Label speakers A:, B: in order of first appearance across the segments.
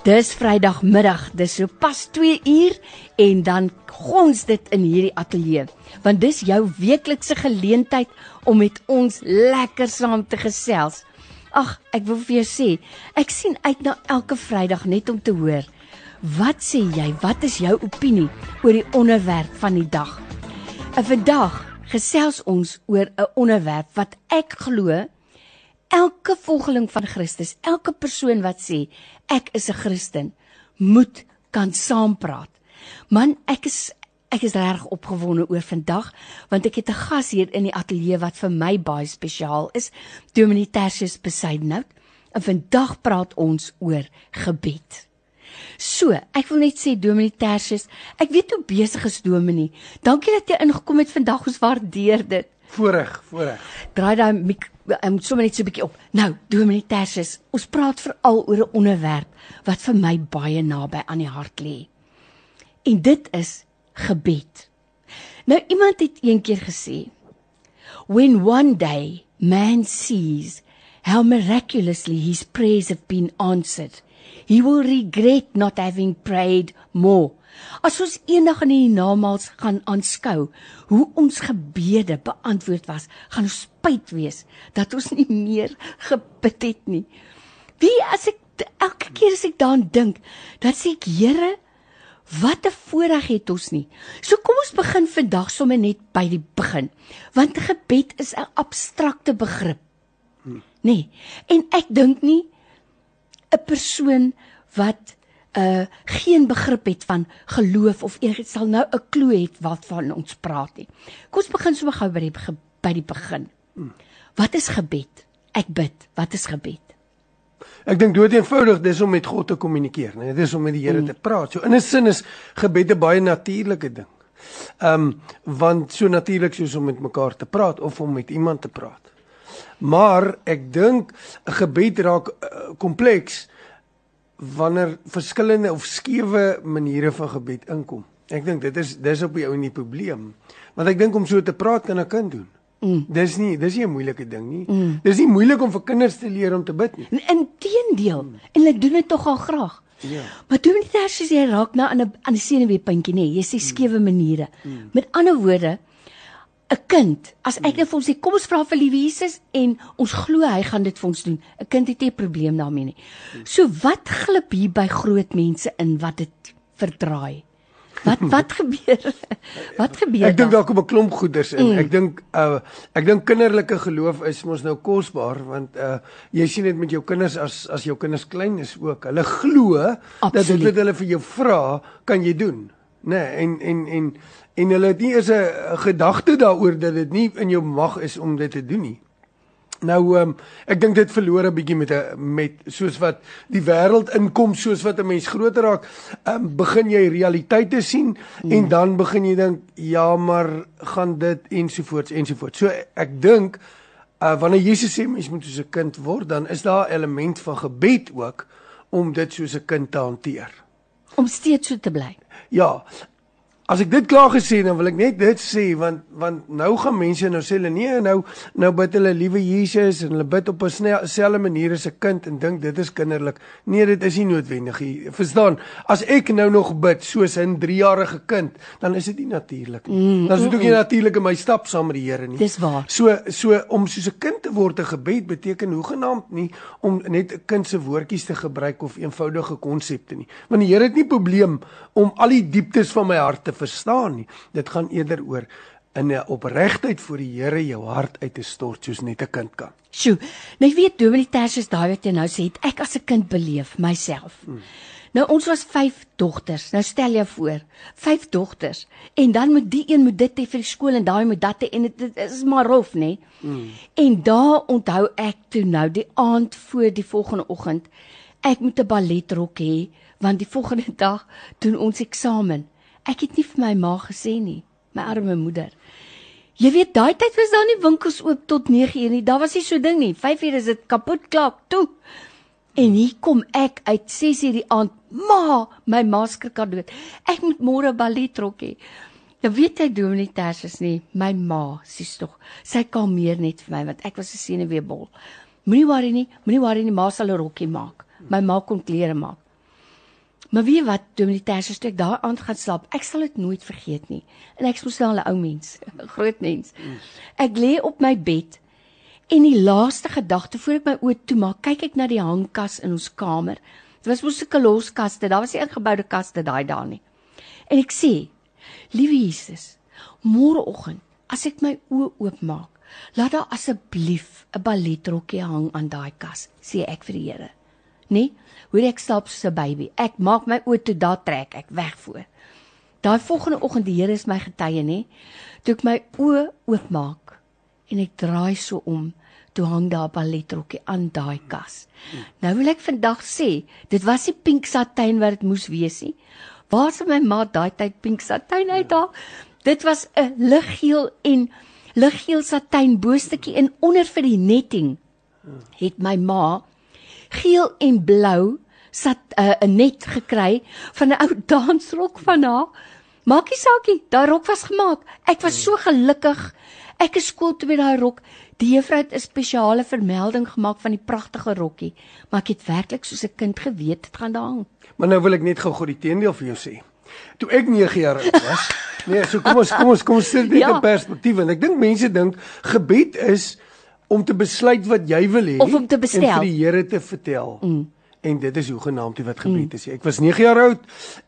A: Dis Vrydagmiddag, dis so pas 2 uur en dan gons dit in hierdie ateljee. Want dis jou weeklikse geleentheid om met ons lekker saam te gesels. Ag, ek wil vir jou sê, ek sien uit na elke Vrydag net om te hoor. Wat sê jy? Wat is jou opinie oor die onderwerp van die dag? En vandag gesels ons oor 'n onderwerp wat ek glo elke volgeling van Christus, elke persoon wat sê ek is 'n Christen, moet kan saampraat. Man, ek is ek is reg opgewonde oor vandag want ek het 'n gas hier in die ateljee wat vir my baie spesiaal is, Dominee Tertius Besaidnout. En vandag praat ons oor gebed. So, ek wil net sê Dominee Tertius, ek weet hoe besig is Dominee. Dankie dat jy ingekom het vandag, ons waardeer dit.
B: Voorreg, voorreg.
A: Draai daai ek moet sommer net so 'n bietjie op. Nou, Dominee Tertius, ons praat veral oor 'n onderwerp wat vir my baie naby aan die hart lê. En dit is gebed. Nou iemand het eendag gesê, "When one day man sees how miraculously his prayers have been answered, he will regret not having prayed more." As ons eendag in die namaals gaan aanskou hoe ons gebede beantwoord was, gaan ons spyt wees dat ons nie meer gebid het nie. Wie as ek elke keer as ek daaraan dink, dan sê ek Here, wat 'n voorreg het ons nie. So kom ons begin vandag sommer net by die begin. Want gebed is 'n abstrakte begrip. Nee, en ek dink nie 'n persoon wat uh geen begrip het van geloof of enigiets sal nou 'n klou het wat van ons praat nie. Kom ons begin so gou by die by die begin. Wat is gebed? Ek bid. Wat is gebed?
B: Ek dink dood eenvoudig dis om met God te kommunikeer, nee, dit is om met die Here mm. te praat. So in 'n sin is gebed 'n baie natuurlike ding. Ehm um, want so natuurlik soos om met mekaar te praat of om met iemand te praat. Maar ek dink 'n gebed raak uh, kompleks wanneer verskillende of skewe maniere van gebed inkom. Ek dink dit is dis op die ou en die probleem. Want ek dink om so te praat kan 'n kind doen. Mm. Dis nie dis nie 'n moeilike ding nie. Mm. Dis nie moeilik om vir kinders te leer om te bid nie.
A: Inteendeel, mm. en hulle doen dit tog al graag. Ja. Maar doen dit as jy raak na aan 'n aan 'n senuweepuntjie nê, jy sê mm. skewe maniere. Mm. Met ander woorde, 'n kind, as ek net vir hom sê kom ons vra vir liewe Jesus en ons glo hy gaan dit vir ons doen. 'n Kind het nie 'n probleem daarmee nie. So wat glip hier by groot mense in wat dit verdraai? Wat wat gebeur? Wat gebeur?
B: Ek dink daar kom 'n klomp goeders in. Mm. Ek dink uh ek dink kinderlike geloof is mos nou kosbaar want uh jy sien dit met jou kinders as as jou kinders klein is ook. Hulle glo Absoluut. dat dit wat hulle vir jou vra, kan jy doen. Né? Nee, en en en en hulle het nie eens 'n gedagte daaroor dat dit nie in jou mag is om dit te doen nie. Nou um, ek dink dit verloor 'n bietjie met 'n met soos wat die wêreld inkom soos wat 'n mens groter raak, um, begin jy realiteite sien hmm. en dan begin jy dink ja, maar gaan dit ensovoorts ensovoorts. So ek dink uh, wanneer Jesus sê mens moet soos 'n kind word, dan is daar 'n element van gebed ook om dit soos 'n kind te hanteer.
A: Om steeds so te bly.
B: Ja, As ek dit klaar gesê dan wil ek net dit sê want want nou gaan mense nou sê hulle nee nou nou bid hulle liewe Jesus en hulle bid op 'n selfde manier as 'n kind en dink dit is kinderlik. Nee, dit is nie noodwendig nie. Verstaan? As ek nou nog bid soos 'n 3-jarige kind, dan is dit nie natuurlik nie. Mm, dan is dit ook nie natuurlik in my stap saam met die Here nie.
A: Dis waar.
B: So so om soos 'n kind te word te gebed beteken hoegenaamd nie om net 'n kind se woordjies te gebruik of eenvoudige konsepte nie. Want die Here het nie probleem om al die dieptes van my hart te verstaan nie. Dit gaan eerder oor in 'n opregtheid voor die Here jou hart uit te stort soos net 'n kind kan.
A: Sjoe. Nou weet Dominee Tertius daai wat jy nou sê, het ek as 'n kind beleef myself. Hmm. Nou ons was 5 dogters. Nou stel jou voor, 5 dogters en dan moet die een moet dit hê vir die skool en daai moet dat hê en dit is maar rof, nê? Hmm. En daar onthou ek toe nou die aand voor die volgende oggend, ek moet 'n balletrok hê want die volgende dag doen ons eksamen. Ek het nie vir my ma gesê nie, my arme moeder. Jy weet daai tyd was daar nie winkels oop tot 9uur nie. Daar was nie so ding nie. 5uur is dit kapot klaar toe. En hier kom ek uit 6uur die aand. Ma, my ma skrik haar dood. Ek moet môre ballet trok hê. Ja weet jy Dominee Tersius nie, my ma, sies tog. Sy kalmeer net vir my want ek was 'n senuweebol. Moenie worry nie, moenie worry nie, ma sal 'n rokkie maak. My ma kon klere maak. Maar weet wat, Dominee Tersius, toe ek daai aand gaan slaap, ek sal dit nooit vergeet nie. En ek was nou 'n ou mens, 'n groot mens. Ek lê op my bed en die laaste gedagte voor ek my oë toemaak, kyk ek na die hangkas in ons kamer. Dit was mos 'n koloskaste, daar was nie ingeboude kaste daai daar nie. En ek sê, liewe Jesus, môreoggend as ek my oë oopmaak, laat daar asseblief 'n balletrokkie hang aan daai kas, sê ek vir die Here. Nee, hoor ek slaap soos 'n baby. Ek maak my oë toe, daar trek ek weg voor. Daai volgende oggend die Here is my getuie, nê? Toe ek my oë oopmaak en ek draai so om, toe hang daar 'n balletrokkie aan daai kas. Nou wil ek vandag sê, dit was nie pink satijn wat dit moes wees nie. Waar se my ma daai tyd pink satijn uit daar? Dit was 'n liggeel en liggeel satijn boostetjie en onder vir die netting het my ma geel en blou sat 'n uh, net gekry van 'n ou dansrok van haar. Maakie saakie, daai rok was gemaak. Ek was so gelukkig. Ek is skool toe met daai rok. Die juffrou het 'n spesiale vermelding gemaak van die pragtige rokkie, maar ek het werklik soos 'n kind geweet dit gaan daar hang.
B: Maar nou wil ek net gou-gou die teendeel vir jou sê. Toe ek 9 jaar oud was, nee, so kom ons kom ons kom ons sit dit
A: Ja.
B: in perspektief en ek dink mense dink gebed is om te besluit wat jy wil hê
A: Of om te bestel.
B: en vir die Here te vertel. Mm. En dit is hoegenaamd die wat gebed is. Ek was 9 jaar oud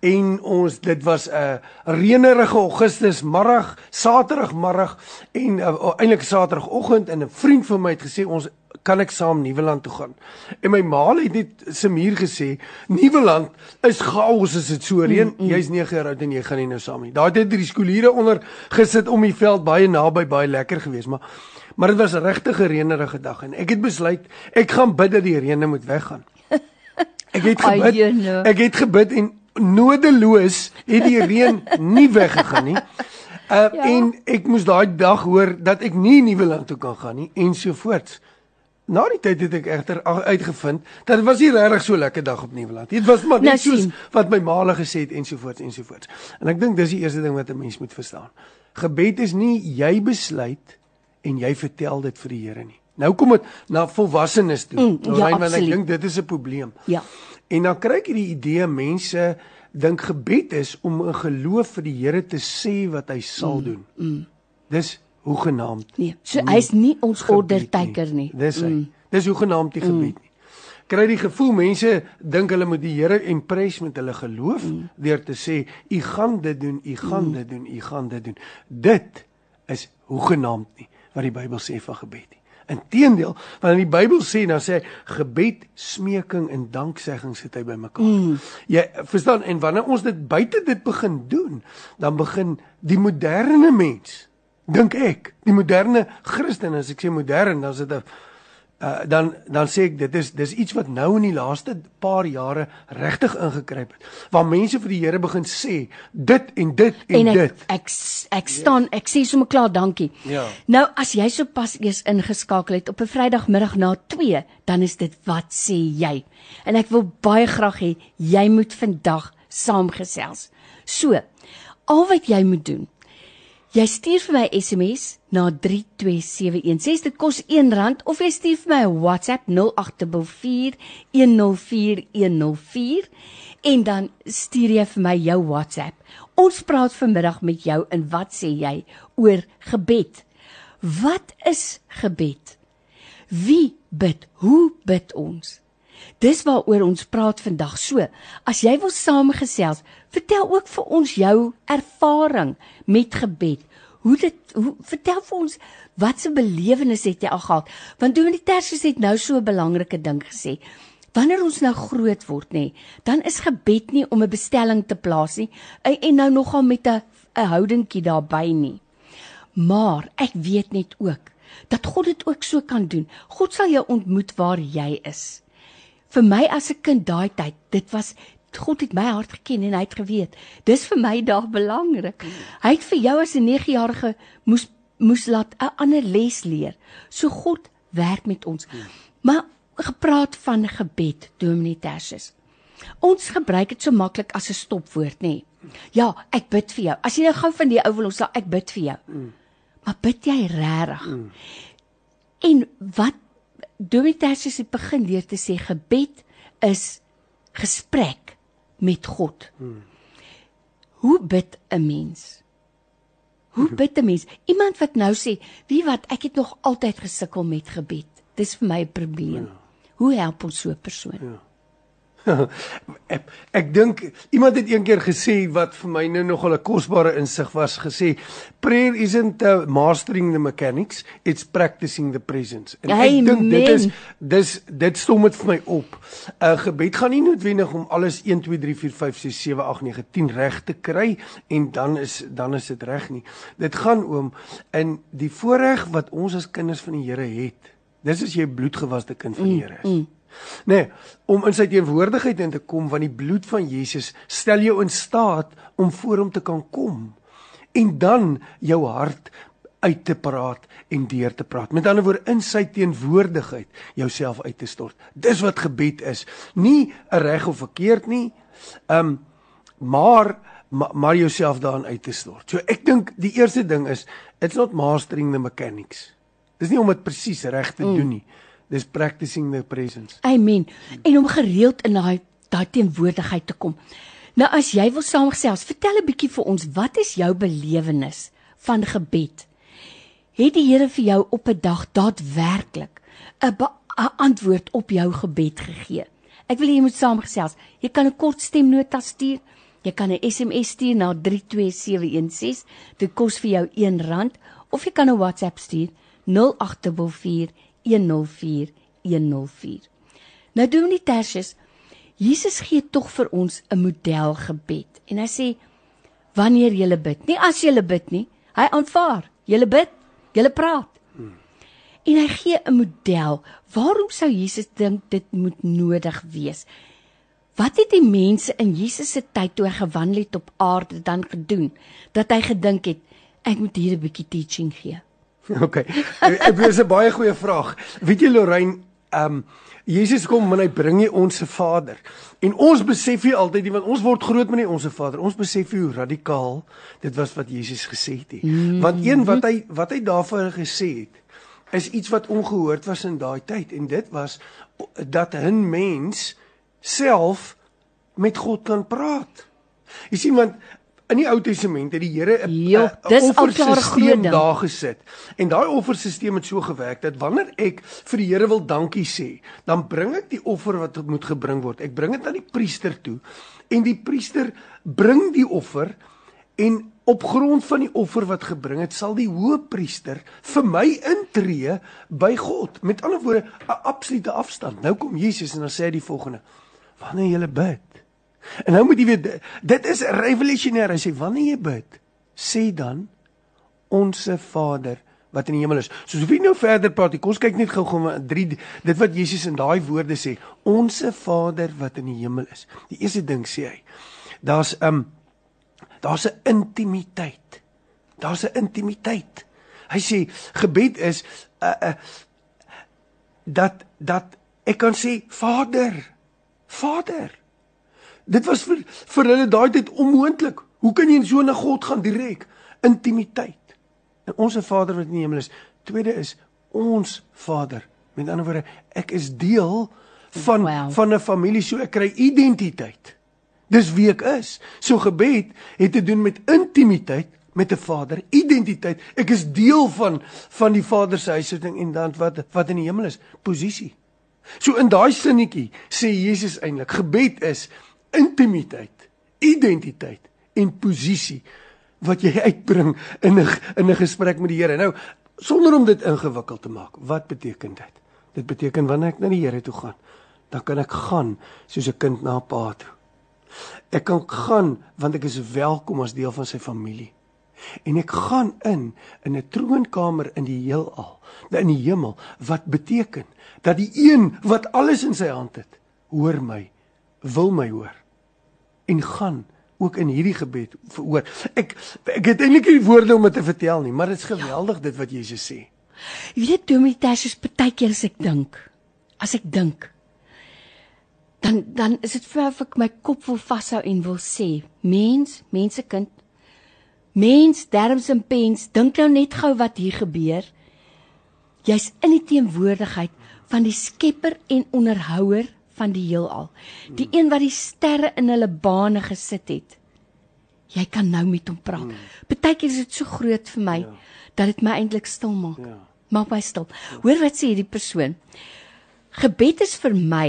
B: en ons dit was 'n reënerige Augustusmiddag, Saterdagmiddag en uh, eintlik Saterdagoggend en 'n vriend van my het gesê ons kan ek saam Nieuweland toe gaan. En my ma het net se muur gesê, Nieuweland is chaos as dit so reën. Mm, mm. Jy's 9 jaar oud en jy gaan nie nou saam nie. Daar het net drie skooliere onder gesit om die veld baie naby, baie lekker geweest, maar maar dit was 'n regtige reënerige dag en ek het besluit ek gaan bid dat die reën moet weggaan. Ek het gebid. Ek het gebid en nodeloos het die reën nie weggegaan nie. Uh ja. en ek moes daai dag hoor dat ek nie Nieuweland toe kan gaan nie ensovoorts. Na die tyd het ek egter uitgevind dat dit was nie regtig so lekker dag op Nieuweland. Dit was maar
A: Nou
B: net soos
A: sien.
B: wat my ma hulle gesê het ensovoorts ensovoorts. En ek dink dis die eerste ding wat 'n mens moet verstaan. Gebed is nie jy besluit en jy vertel dit vir die Here nie. Nou kom dit na volwassenes toe.
A: Mm, ja,
B: want ek dink dit is 'n probleem.
A: Ja.
B: En dan kry ek hierdie idee mense dink gebed is om 'n geloof vir die Here te sê wat hy sal mm, doen. Mm. Dis hoegenaamd.
A: Nee, so hy's nie ons orderteiker nie.
B: Dis hy. Mm. Dis hoegenaamd die gebed nie. Kry die gevoel mense dink hulle moet die Here impress met hulle geloof mm. deur te sê u gaan dit doen, u gaan mm. dit doen, u gaan dit doen. Dit is hoegenaamd nie wat die Bybel sê van gebed nie. Inteendeel, wanneer die Bybel sê dan sê hy gebed, smeking en danksegging sit hy bymekaar. Mm. Jy verstaan en wanneer ons dit buite dit begin doen, dan begin die moderne mens dink ek, die moderne Christen as ek sê modern, dan is dit 'n uh, dan dan sê ek dit is dis iets wat nou in die laaste paar jare regtig ingekruip het. Waar mense vir die Here begin sê dit en dit en,
A: En ek
B: dit.
A: ek s- ek staan ek sê sommer klaar dankie.
B: Ja.
A: Nou as jy sopas eers ingeskakel het op 'n Vrydagmiddag na 2, dan is dit wat sê jy. En ek wil baie graag hê jy moet vandag saamgesels. So, al wat jy moet doen Jy stuur vir my SMS na 32716. Dit kos R1 of jy stuur vir my 'n WhatsApp 0824104104 en dan stuur jy vir my jou WhatsApp. Ons praat vanmiddag met jou en wat sê jy oor gebed? Wat is gebed? Wie bid? Hoe bid ons? Dis waaroor ons praat vandag. So, as jy wil saamgesels, vertel ook vir ons jou ervaring met gebed. Hoe dit hoe vertel vir ons wat se belewenis het jy al gehad? Want Dominee Tersius het nou so 'n belangrike ding gesê. Wanneer ons nou groot word nê, dan is gebed nie om 'n bestelling te plaas nie en en nou nogal met 'n 'n houdingkie daarbey nie. Maar ek weet net ook dat God dit ook so kan doen. God sal jou ontmoet waar jy is. Vir my as 'n kind daai tyd, dit was God het my hart geken en hy het geweet. Dis vir my daar belangrik. Hy het vir jou as 'n 9-jarige moes moes laat 'n ander les leer. So God werk met ons. Maar gepraat van gebed, Dominee Tersius. Ons gebruik dit so maklik as 'n stopwoord, nê. Nee. Ja, ek bid vir jou. As jy nou gou van die ou wil ons sê ek bid vir jou. Mm. Maar bid jy regtig? Mm. En wat Dominicus het begin leer te sê gebed is gesprek met God. Hmm. Hoe bid 'n mens? Hoe bid 'n mens? Iemand wat nou sê, "Wie wat, ek het nog altyd gesukkel met gebed. Dis vir my 'n probleem." Ja. Hoe help ons so 'n persoon? Ja.
B: Ek ek dink iemand het eendag gesê wat vir my nou nogal 'n kosbare insig was gesê prayer isn't uh, mastering the mechanics it's practicing the presence.
A: En ek dink
B: dit is dis dit stom dit vir my op. 'n uh, gebed gaan nie noodwendig om alles 1 2 3 4 5 6 7 8 9 10 reg te kry en dan is dan is dit reg nie. Dit gaan oom in die voorreg wat ons as kinders van die Here het dis as jy bloedgewaste kind van die mm, Here is. mm, mm. Nee, om in sy teenwoordigheid in te kom van die bloed van Jesus stel jou in staat om voor hom te kan kom en dan jou hart uit te praat en deur te praat. Met ander woorde in sy teenwoordigheid jouself uit te stort. Dis wat gebed is. Nie 'n reg of verkeerd nie. Um maar maar, maar jouself daarin uit te stort. So ek dink die eerste ding is it's not mastering the mechanics. Dis nie om dit presies reg te mm. doen nie. Dis practicing the presence.
A: Amen. En om gereeld in daai daai teenwoordigheid te kom. Nou as jy wil saamgesels, vertel 'n bietjie vir ons, wat is jou belewenis van gebed? Het die Here vir jou op 'n dag daadwerklik 'n antwoord op jou gebed gegee? Ek wil hê jy moet saamgesels. Jy kan 'n kort stemnota stuur. Jy kan 'n SMS stuur na 32716. Dit kos vir jou R1 of jy kan 'n WhatsApp stuur 0844 104104. Nou doen die Tersius. Jesus gee tog vir ons 'n model gebed. En hy sê wanneer jy bid, nie as jy bid nie, hy aanvaar. Jy bid, jy praat. En hy gee 'n model. Waarom sou Jesus dink dit moet nodig wees? Wat het die mense in Jesus se tyd toe hy gewandel het op aarde dan gedoen dat hy gedink het ek moet hier 'n bietjie teaching gee?
B: OK. Ek weet 'n baie goeie vraag. Weet jy Lorraine, ehm um, Jesus kom en hy bring jy ons se Vader. En ons besef nie altyd nie want ons word groot met die ons se Vader. Ons besef hoe radikaal dit was wat Jesus gesê het. Mm. Want een wat hy wat hy daarvoor gesê het is iets wat ongehoord was in daai tyd en dit was dat 'n mens self met God kan praat. Jy sien want in die Ou Testament het die Here 'n offerstelsel daar gesit. En daai offerstelsel het so gewerk dat wanneer ek vir die Here wil dankie sê, dan bring ek die offer wat moet gebring word. Ek bring dit aan die priester toe en die priester bring die offer en op grond van die offer wat gebring het, sal die hoëpriester vir my intree by God. Met ander woorde, 'n absolute afstand. Nou kom Jesus en dan sê hy die volgende: Wanneer jy bid, En nou moet jy weet dit is revolutionêr as jy wanneer jy bid, sê dan onsse Vader wat in die hemel is. Soos wie nou verder praat, kom ons kyk net gou-gou maar drie dit wat Jesus in daai woorde sê, onsse Vader wat in die hemel is. Die eerste ding sê hy, daar's 'n um, daar's 'n intimiteit. Daar's 'n intimiteit. Hy sê gebed is 'n uh, uh, dat dat ek kan sê Vader. Vader. Dit was vir vir hulle daai tyd onmoontlik. Hoe kan jy so na God gaan direk? Intimiteit. En ons Vader wat in die hemel is. Tweede is ons Vader. Met ander woorde, ek is deel van wow. van 'n familie, so ek kry identiteit. Dis wie ek is. So gebed het te doen met intimiteit met 'n Vader, identiteit. Ek is deel van van die Vader se huishouding en dan wat wat in die hemel is, posisie. So in daai sinnetjie sê Jesus eintlik, gebed is intimiteit, identiteit en posisie wat jy uitbring in 'n in 'n gesprek met die Here. Nou, sonder om dit ingewikkeld te maak, wat beteken dit? Dit beteken wanneer ek na die Here toe gaan, dan kan ek gaan soos 'n kind na 'n pa toe. Ek kan gaan want ek is welkom as deel van sy familie. En ek gaan in in 'n troonkamer in die heelal, in die hemel, wat beteken dat die een wat alles in sy hand het, hoor my, wil my hoor en gaan ook in hierdie gebed veroor. Ek ek het eintlik nie woorde om dit te vertel nie, maar dit is geweldig dit wat Jesus sê.
A: Jy weet Dominitas is baie keer as ek dink, as ek dink dan dan is dit vir ek my kop wil vashou en wil sê, mens, mensekind, mens, derms en pens, dink nou net gou wat hier gebeur. Jy's in die teenwoordigheid van die skepper en onderhouer van die heelal. Die een wat die sterre in hulle bane gesit het. Jy kan nou met hom praat. Partykeer is dit so groot vir my ja. dat dit my eintlik stil maak. Ja. Maak my stil. Hoor wat sê hierdie persoon? Gebed is vir my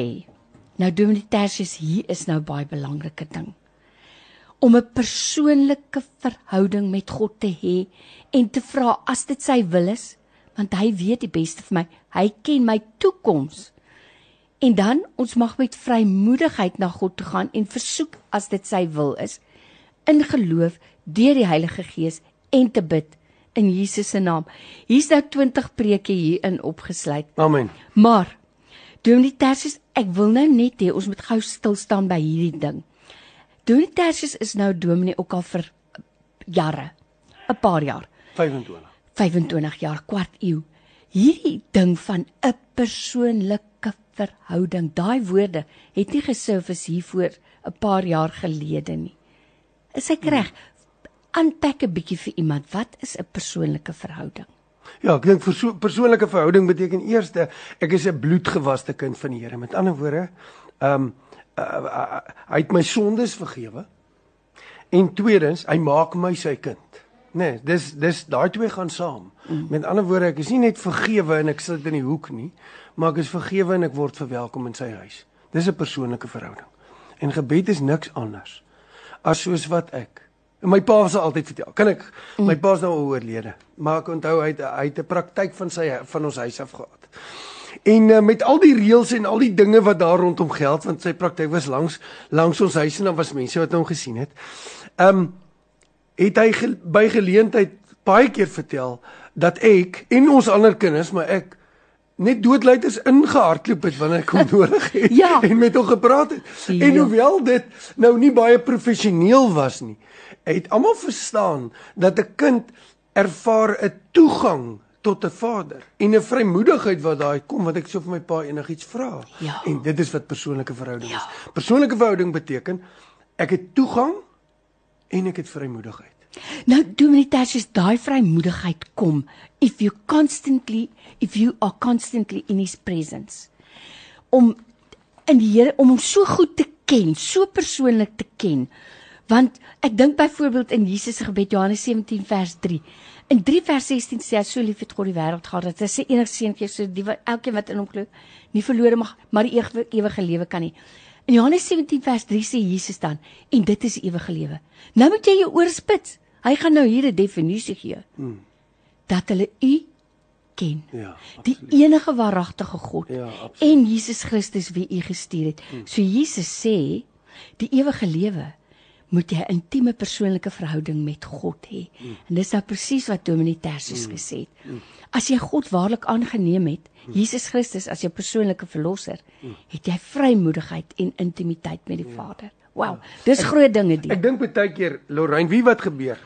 A: nou Dominee Tertius hier is nou baie belangrike ding om 'n persoonlike verhouding met God te hê en te vra as dit sy wil is want hy weet die beste vir my hy ken my toekoms en dan ons mag met vrymoedigheid na God toe gaan en versoek as dit sy wil is in geloof deur die Heilige Gees en te bid in Jesus se naam. Hier's nou 20 preke hierin opgesluit.
B: Amen.
A: Maar Dominee Tersius, ek wil nou net hê ons moet gou stil staan by hierdie ding. Dominee Tersius is nou dominee ook al vir jare. 'n Paar jaar.
B: 25.
A: 25 jaar, kwart eeu. Hierdie ding van 'n persoonlike verhouding, daai woorde het nie gesurfis hiervoor 'n paar jaar gelede nie. Is ek reg? Unpack 'n bietjie vir iemand. Wat is 'n persoonlike verhouding?
B: Ja, ek dink vir so persoonlike verhouding beteken eerste ek is 'n bloedgewaste kind van die Here. Met ander woorde, ehm um, uh, uh, hy het my sondes vergewe. En tweedens, hy maak my sy kind. Nee, dis dis daai twee gaan saam. Mm. Met ander woorde, ek is nie net vergewe en ek sit in die hoek nie, maar ek is vergewe en ek word verwelkom in sy huis. Dis 'n persoonlike verhouding. En gebed is niks anders as soos wat ek. En my pa sê altyd vertel. Kan ek mm. my pa's nou al oorlede, maar ek onthou hy het hy het 'n praktyk van sy van ons huis af gehad. En uh, met al die reëls en al die dinge wat daar rondom geld want sy praktyk was langs langs ons huis en daar was mense wat hom gesien het. Ehm um, het hy ge, by geleentheid baie keer vertel dat ek en ons ander kinders, maar ek net doodluiters ingehardloop het wanneer ek hom nodig het
A: ja.
B: en met hom gepraat het. Ja. En hoewel dit nou nie baie professioneel was nie, het almal verstaan dat 'n kind ervaar 'n toegang tot 'n vader en 'n vrymoedigheid wat daai kom wat ek so vir my pa enigiets vra.
A: Ja.
B: En dit is wat persoonlike verhouding
A: ja.
B: is. Persoonlike verhouding beteken ek het toegang en ek het vrymoedigheid.
A: Nou Dominee Tertius daai vrymoedigheid kom if you constantly if you are constantly in his presence om in die Here om hom so goed te ken, so persoonlik te ken. Want ek dink byvoorbeeld in Jesus se gebed Johannes 17 vers 3. In 3 vers 16 sê hy so lief het God die wêreld gehad dat hy sy enigste seun gee so die elkeen wat in hom glo nie verlore mag maar die ewige, ewige lewe kan nie. In Johannes 17 vers 3 sê Jesus dan en dit is ewige lewe. Nou moet jy jou oorspits. Hy gaan nou hier 'n definisie gee. Hmm. Dat hulle u ken.
B: Ja.
A: Die enige waaragtige God
B: Ja,
A: en Jesus Christus wie u gestuur het. Hmm. So Jesus sê die ewige lewe moet jy 'n intieme persoonlike verhouding met God hê. Hmm. En dis nou presies wat Dominee Tersius hmm. gesê het. Hmm. As jy God waarlik aangeneem het, hmm. Jesus Christus as jou persoonlike verlosser, hmm. het jy vrymoedigheid en intimiteit met die ja. Vader. Wow, dis ek, groot dinge die.
B: Ek dink baie keer Lorraine, wie wat gebeur?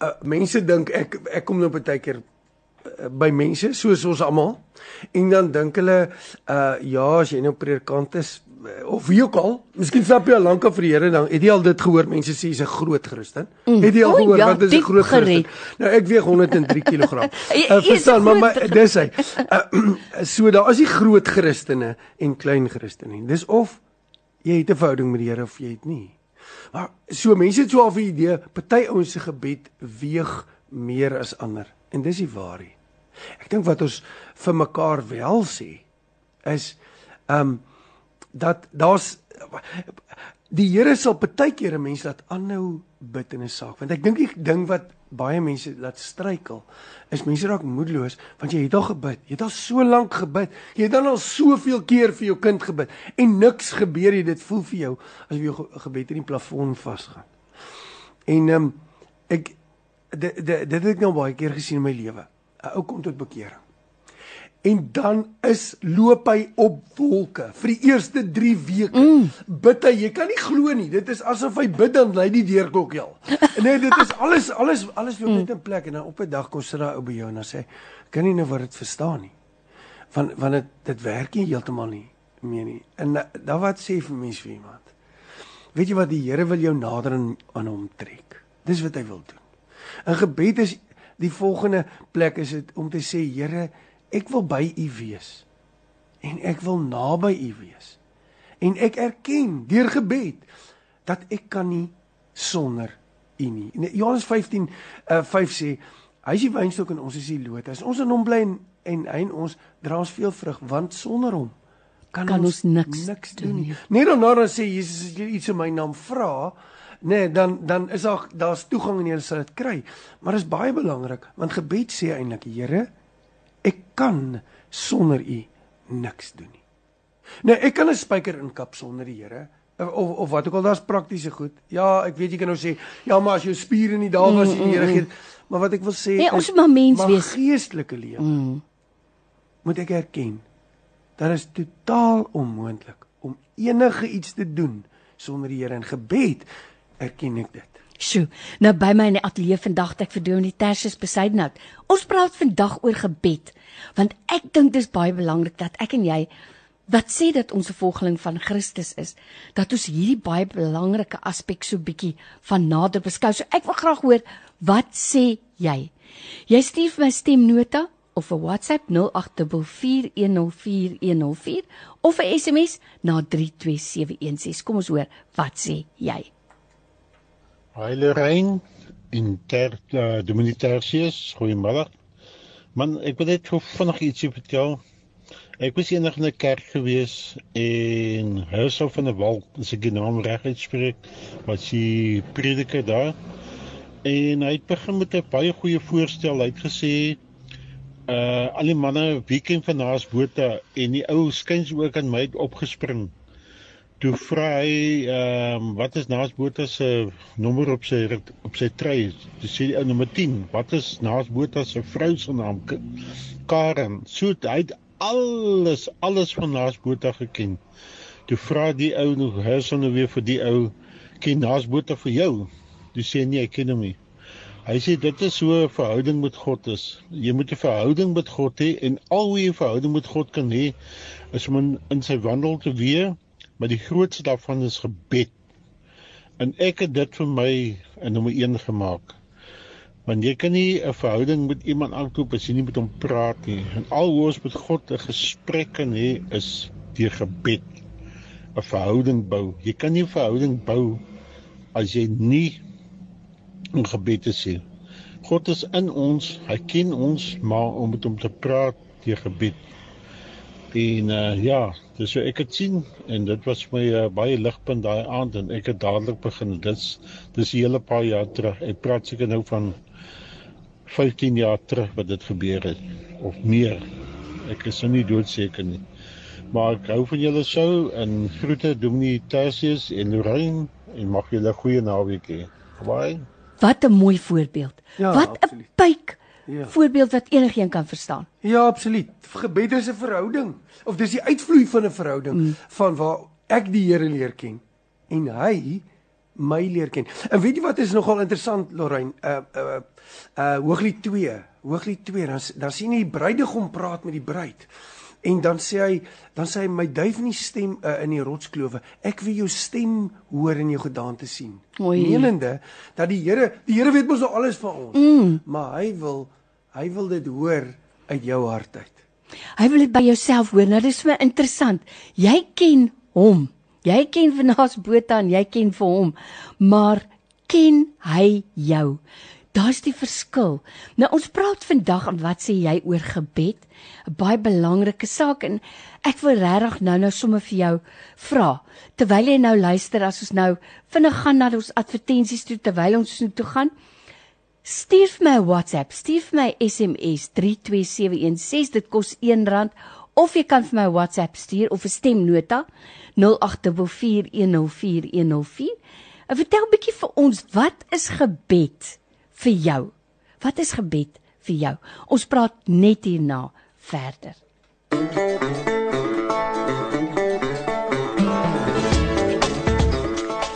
B: Uh, mense dink ek ek kom nou baie keer by mense soos ons almal en dan dink hulle uh ja as jy nou predikant is uh, of wie ook al miskien stap jy al lank af vir die Here dan het jy al dit gehoor? Mense sê jy's 'n groot Christen. Mm. het jy al gehoor oh, ja, wat is 'n groot Christen? nou ek weeg 103 kg uh, verstaan maar, maar dis hy. Uh, so daar is die groot Christene en klein Christene dis of jy het 'n verhouding met die Here of jy het nie. Maar so mense het so al 'n idee, party ouens se gebed weeg meer as ander. En dis die waarheid. Ek dink wat ons vir mekaar wel sê is ehm um, dat daar's die Here sal baie keer 'n mens laat aanhou bid in 'n saak want ek dink die ding wat baie mense laat struikel is mense raak moedeloos want jy het al gebid jy het al so lank gebid jy het dan al soveel keer vir jou kind gebid en niks gebeur nie dit voel vir jou asof jou gebed in die plafon vasgaan en ehm um, ek dit dit het ek nou baie keer gesien in my lewe 'n ou kom tot bekering en dan is loop hy op wolke vir die eerste 3 weke. Mm. Bid hy, jy kan nie glo nie. Dit is asof hy bid dan lei die deurklok heel. Nee, dit is alles alles alles loop net in plek en dan op 'n dag kom sit daai ou by jou en dan sê, "Kan nie nou wat dit verstaan nie." Van want dit dit werk nie heeltemal nie. meer nie. En dan wat sê vir mens vir iemand? Weet jy wat die Here wil jou nader aan hom trek. Dis wat hy wil doen. In gebed is die volgende plek is dit om te sê Here, ek wil by U wees. En ek wil naby U wees. En ek erken deur gebed dat ek kan nie sonder U nie. In Johannes 15 uh 5 sê hy is die wynstok en ons is die loot. As ons in hom bly en, en hy in ons dra ons veel vrug want sonder hom kan,
A: kan
B: ons,
A: ons niks,
B: niks doen nie. Net daarna dan sê Jesus as jy iets in my naam vra, nee, dan dan is daar daar's toegang en jy sal dit kry. Maar dit is baie belangrik want gebed sê eintlik Here, ek kan sonder U niks doen nie. Nou ek kan 'n spyker inkap sonder die Here of of wat ook al daar's praktiese goed. Ja, ek weet jy kan nou sê, ja, maar as jou spiere nie daar was nie, die Here gee. Maar wat ek wil sê,
A: nee, ons moet maar mens
B: maar
A: wees.
B: Geestelike lewe. Mm. Moet ek erken dat is totaal onmoontlik om enige iets te doen sonder die Here in gebed erken ek dit.
A: Sjoe, nou by my in die ateljee vandag het ek vir Dominee Tersius Besaidnout. Ons praat vandag oor gebed want ek dink dis baie belangrik dat ek en jy wat sê dat ons 'n volgeling van Christus is, dat ons hierdie baie belangrike aspek so bietjie van nader beskou. So ek wil graag hoor, wat sê jy? Jy stuur vir my stemnota of 'n WhatsApp 0844104104 of 'n SMS na 32716. Kom ons hoor, wat sê jy?
C: Hi Lorraine in ter uh, Dominitasius, goeiemôre. Man, ek wil net vinnig ietsie vertel. Ek was eendag in 'n kerk gewees en Hursel van der Walt, as ek die naam reg uitspreek, was die prediker daar. En hy het begin met 'n baie goeie voorstel. Hy het gesê uh al die manne weekend van naas bote en die ou skuins ook aan my opgespring. Toe vra hy ehm um, wat is naas bote se nommer op sy op sy trui? Dis sê die ou nommer 10. Wat is naas bote se vrou se naam? Karen. So hy het alles alles van Naasbota geken. Toe vra die ou nog Herson nou weer vir die ou ken Naasbota vir jou. Toe sê nee, ek ken hom nie. Hy sê dit is so 'n verhouding met God is. Jy moet 'n verhouding met God hê en al hoe jy 'n verhouding met God kan hê is om in, in sy wandel te wees, maar die grootste daarvan is gebed. En ek het dit vir my in nommer 1 gemaak. Want jy kan nie 'n verhouding met iemand aankoop as jy nie met hom praat nie. En al hoe ons met God 'n gesprek kan hê is deur gebed. 'n Verhouding bou. Jy kan nie 'n verhouding bou as jy nie in gebed is nie. God is in ons, hy ken ons, maar om met hom te praat deur gebed. En uh, ja, dis so ek het sien en dit was my uh, baie ligpunt daai aand en ek het dadelik begin. Dis dis 'n hele paar jaar terug. Ek praat seker nou van 15 jaar terug wat dit gebeur het of meer. Ek is nou nie doodseker nie. Maar ek hou van julle sou en groete Dominee Tersius en Lorraine en mag julle 'n goeie naweek hê. Bye.
A: Wat 'n mooi voorbeeld.
B: Ja,
A: wat 'n pyk.
B: Ja.
A: Voorbeeld wat enigiemand kan verstaan.
B: Ja, absoluut. Gebed is 'n verhouding of dis die uitvloei van 'n verhouding mm. van waar ek die Here leer ken en hy my leer ken. En weet jy wat is nogal interessant Lorraine? Uh uh uh Hooglied 2. Hooglied 2 dan dan sien jy die bruidegom praat met die bruid. En dan sê hy, dan sê hy my duif in die stem uh, in die rotsklowe. Ek wil jou stem hoor en jou gedaante sien.
A: Oei.
B: Menende dat die Here, die Here weet mos nou alles van ons. Mm. Maar hy wil hy wil dit hoor uit jou hart uit.
A: Hy wil dit by jouself hoor. Nou dis so interessant. Jy ken hom. Jy ken Vanaas Botha en jy ken vir hom. Maar ken hy jou? Daar's die verskil. Nou ons praat vandag en wat sê jy oor gebed? 'n Baie belangrike saak en ek wil regtig nou-nou sommer vir jou vra. Terwyl jy nou luister as ons nou vinnig gaan na ons advertensies toe terwyl ons toe gaan. Stuur vir my 'n WhatsApp, stuur vir my SMS 32716 dit kos R1 of jy kan vir my WhatsApp stuur of 'n stemnota 0824104104. En vertel bietjie vir ons, wat is gebed vir jou? Wat is gebed vir jou? Ons praat net hierna verder.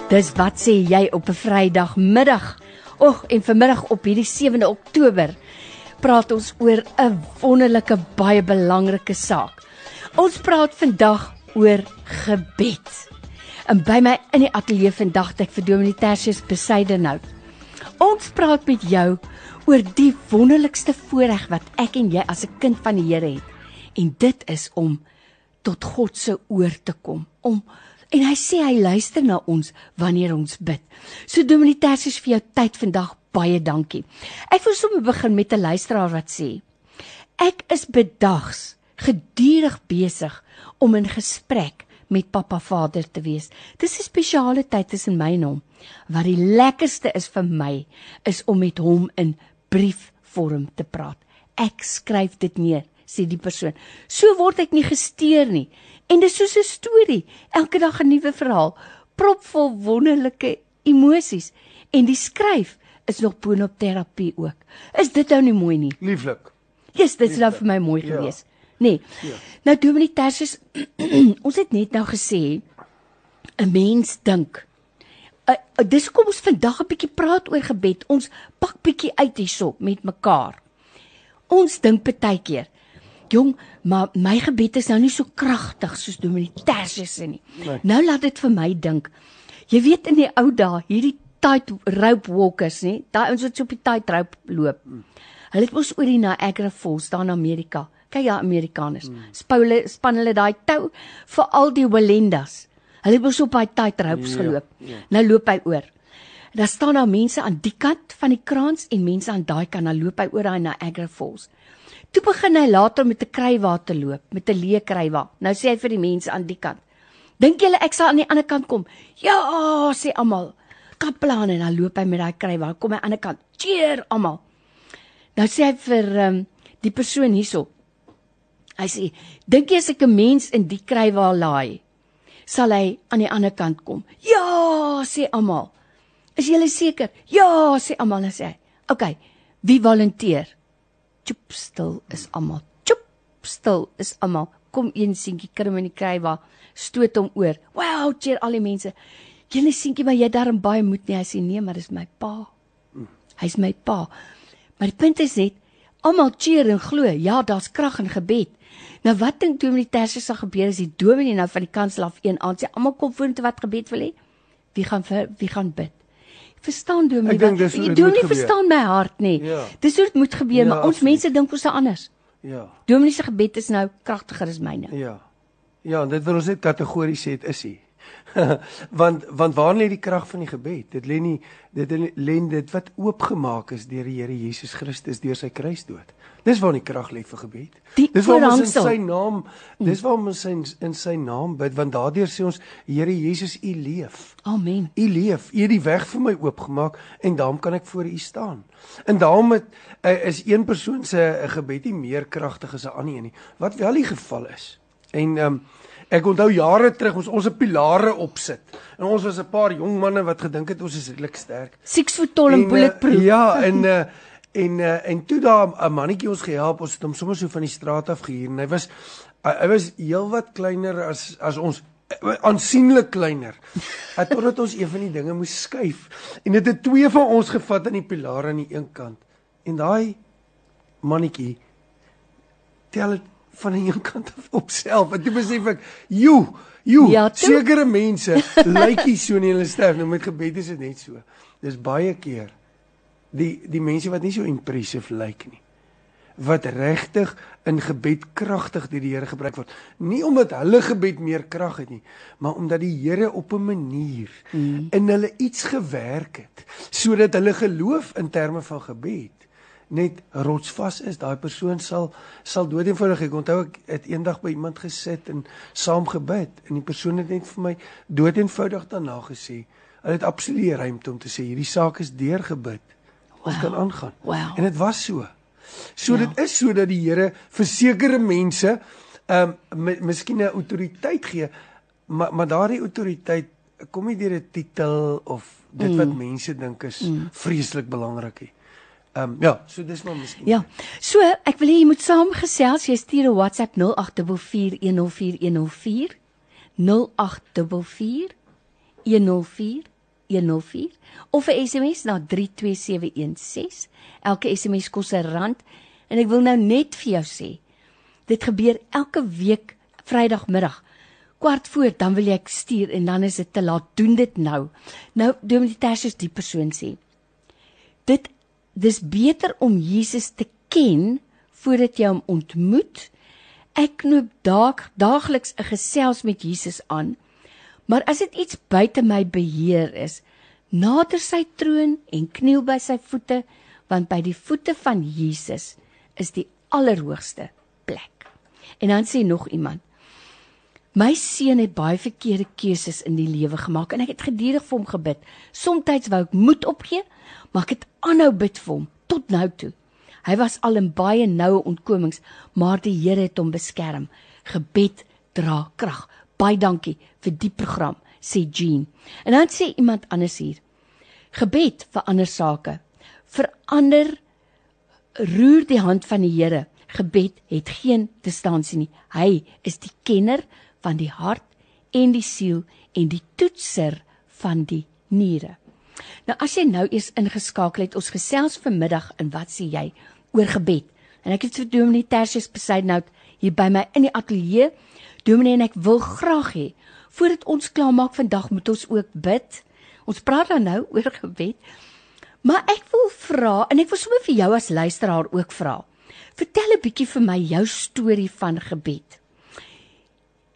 A: Dis wat sê jy op 'n Vrydagmiddag? Och, en vanmiddag op hierdie 7de Oktober praat ons oor 'n wonderlike baie belangrike saak. Ons praat vandag oor gebed. En by my in die ateljee vandag het ek vir Dominee Tertius Besuidenhout. Ons praat met jou oor die wonderlikste voorreg wat ek en jy as 'n kind van die Here het. En dit is om tot God se oor te kom, om en hy sê hy luister na ons wanneer ons bid. So Dominee Tertius vir jou tyd vandag baie dankie. Ek wil sommer begin met 'n luisteraar wat sê: Ek is bedags gedurig besig om in gesprek met pappa Vader te wees. Dis 'n spesiale tyd tussen my en hom. Wat die lekkerste is vir my is om met hom in briefvorm te praat. Ek skryf dit neer, sê die persoon. So word ek nie gesteer nie. En dis soos 'n storie, elke dag 'n nuwe verhaal, propvol wonderlike emosies. En die skryf is nog boonop terapie ook. Is dit nou nie mooi nie?
B: Lieflik.
A: Jesus, dit is nou vir my mooi
B: Ja.
A: gewees. Nee.
B: Ja.
A: Nou Dominee Tertius, ons het net nou gesê 'n mens dink. Uh, uh, dis hoekom ons vandag 'n bietjie praat oor gebed. Ons pak bietjie uit hierso met mekaar. Ons dink baie keer, jong, maar my gebed is nou nie so kragtig soos Dominee Tertius se nie.
B: Nee.
A: Nou laat dit vir my dink. Jy weet in die ou dae, hierdie tight rope walkers, nê? Daai ouens wat so op die tight rope loop. Hulle het mos oor die Niagara Falls daar in Amerika. Kyk ja, Amerikaners. Spou hulle span hulle daai tou vir al die Walendas. Hulle het mos op daai tight ropes
B: Ja,
A: geloop.
B: ja.
A: Nou loop hy oor. Daar staan daar mense aan die kant van die kraans en mense aan daai kant. Dan loop hy oor daai Niagara Falls. Toe begin hy later met 'n krywa te loop, met 'n leë krywa. Nou sê hy vir die mense aan die kant: "Dink julle ek sal aan die ander kant kom?" "Ja," sê almal. Kaplaan en dan loop hy met daai krywa. Kom hy aan die ander kant. "Cheer almal." Nou sê hy vir um, die persoon hierso. Hy sê: "Dink jy as ek 'n mens in die krywa laai, sal hy aan die ander kant kom?" "Ja," sê almal. "Is jy seker?" "Ja," sê almal en sê hy: "Oké, wie volunteer?" Chop stil is almal. Chop stil is almal. Kom een seentjie krim in die krywa, stoot hom oor. Wow, cheer al die mense. Julle seentjie, maar jy darm baie moed nie. Hy sê nee, maar dis my pa. Hy's my pa. Maar die punt is net almal cheer en glo. Ja, daar's krag in gebed. Nou wat dink Dominee Tersius sal gebeur as die dominee nou van die kansel af een aand sê almal kom vorentoe wat gebed wil hê? Wie gaan vir wie gaan bid? Verstaan Dominee?
B: Ek dink dis
A: jy doen nie verstaan my hart nie.
B: Ja.
A: Dis hoe dit moet gebeur,
B: Ja,
A: maar ons
B: absoluut.
A: mense dink ons is anders.
B: Ja.
A: Dominee se gebed is nou kragtiger as myne.
B: Ja. Ja, dit wil ons net kategories sê dit is hy. want want waar lê die krag van die gebed? Dit lê nie dit lê dit wat oopgemaak is deur die Here Jesus Christus deur sy kruisdood. Dis waar die krag lê vir gebed.
A: Die
B: dis waar ons in sy naam, dis waar ons in in sy naam bid want daardeur sê ons Here Jesus, U leef.
A: Amen.
B: U leef, U het die weg vir my oopgemaak en daarom kan ek voor U staan. En daarom het, uh, is een persoon se uh, gebed nie meer kragtig as 'n ander een nie, wat wel die geval is. En ehm um, ek onthou jare terug ons ons 'n pilare opsit. En ons was 'n paar jong manne wat gedink het ons is redelik sterk.
A: 6 voet tol en
B: uh,
A: bulletproof.
B: ja, en uh, en uh, en toe daar 'n mannetjie ons gehelp, ons het hom sommer so van die straat af gehuur en hy was hy, hy was heelwat kleiner as as ons eh, aansienlik kleiner. Het totdat ons een van die dinge moes skuif en dit het twee van ons gevat aan die pilaar aan die een kant. En daai mannetjie tel dit van die een kant af op self. En toe besef ek, "Joe, joe,
A: Ja,
B: sekere mense lyk nie so nie hulle sterf nou met gebed is dit net so. Dis baie keer die die mense wat nie so impressive lyk nie wat regtig in gebed kragtig deur die Here gebruik word. Nie omdat hulle gebed meer krag het nie, maar omdat die Here op 'n manier mm. in hulle iets gewerk het sodat hulle geloof in terme van gebed net rotsvas is. Daai persoon sal sal doodeenvoudig ek onthou ek het eendag by iemand gesit en saam gebid en die persoon het net vir my doodeenvoudig daarna gesê, hulle het absoluut ruimte om te sê hierdie saak is deurgebid. Ons
A: Wow.
B: kan aangaan.
A: Wow.
B: En dit was so. So
A: Ja.
B: dit is so dat die Here vir sekere mense ehm um, miskien 'n autoriteit gee, maar maar daardie autoriteit kom nie deur 'n titel of dit mm. wat mense dink is mm. vreeslik belangrik nie. Ehm um, ja, so dis maar miskien.
A: Ja. So, ek wil hê jy moet saamgesels. Jy stuur 'n WhatsApp 0844104104 0844 104 104 of 'n SMS na 32716. Elke SMS kos 'n rand en ek wil nou net vir jou sê, dit gebeur elke week Vrydagmiddag. kwart voor dan wil ek stuur en dan is dit te laat. Doen dit nou. Nou Dominee Tersius die persoon sê. Dit dis beter om Jesus te ken voordat jy hom ontmoet. Ek knoop daag daagliks 'n gesels met Jesus aan. Maar as dit iets buite my beheer is, nader sy troon en kniel by sy voete, want by die voete van Jesus is die allerhoogste plek. En dan sê nog iemand: My seun het baie verkeerde keuses in die lewe gemaak en ek het gedurig vir hom gebid. Somstyds wou ek moed opgee, maar ek het aanhou bid vir hom tot nou toe. Hy was al in baie noue ontkomings, maar die Here het hom beskerm. Gebed dra krag. Baie dankie vir die program, sê Jean. En dan sê iemand anders hier: Gebed vir ander sake. Verander roer die hand van die Here. Gebed het geen distansie nie. Hy is die kenner van die hart en die siel en die toetser van die niere. Nou as jy nou eers ingeskakel het, ons gesels vanmiddag en wat sê jy oor gebed? En ek het vir Dominee Tersius Besaidnout hier by my in die ateljee. Dominee ek wil graag hê voordat ons klaarmaak vandag moet ons ook bid. Ons praat dan nou oor gebed. Maar ek wil vra en ek wil sommer vir jou as luisteraar ook vra. Vertel 'n bietjie vir my jou storie van gebed.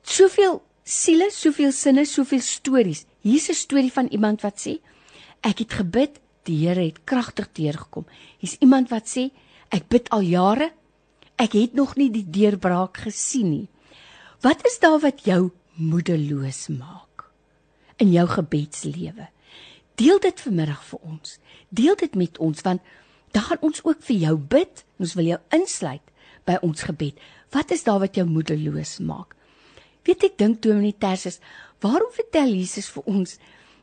A: Soveel siele, soveel sinne, soveel stories. Hier's 'n storie van iemand wat sê ek het gebid, die Here het kragtig deurgekom. Hier's iemand wat sê ek bid al jare, ek het nog nie die deurbraak gesien nie. Wat is daar wat jou moedeloos maak in jou gebedslewe? Deel dit vanmiddag vir ons. Deel dit met ons want dan gaan ons ook vir jou bid. Ons wil jou insluit by ons gebed. Wat is daar wat jou moedeloos maak? Weet ek dink Dominee Tersius, waarom vertel Jesus vir ons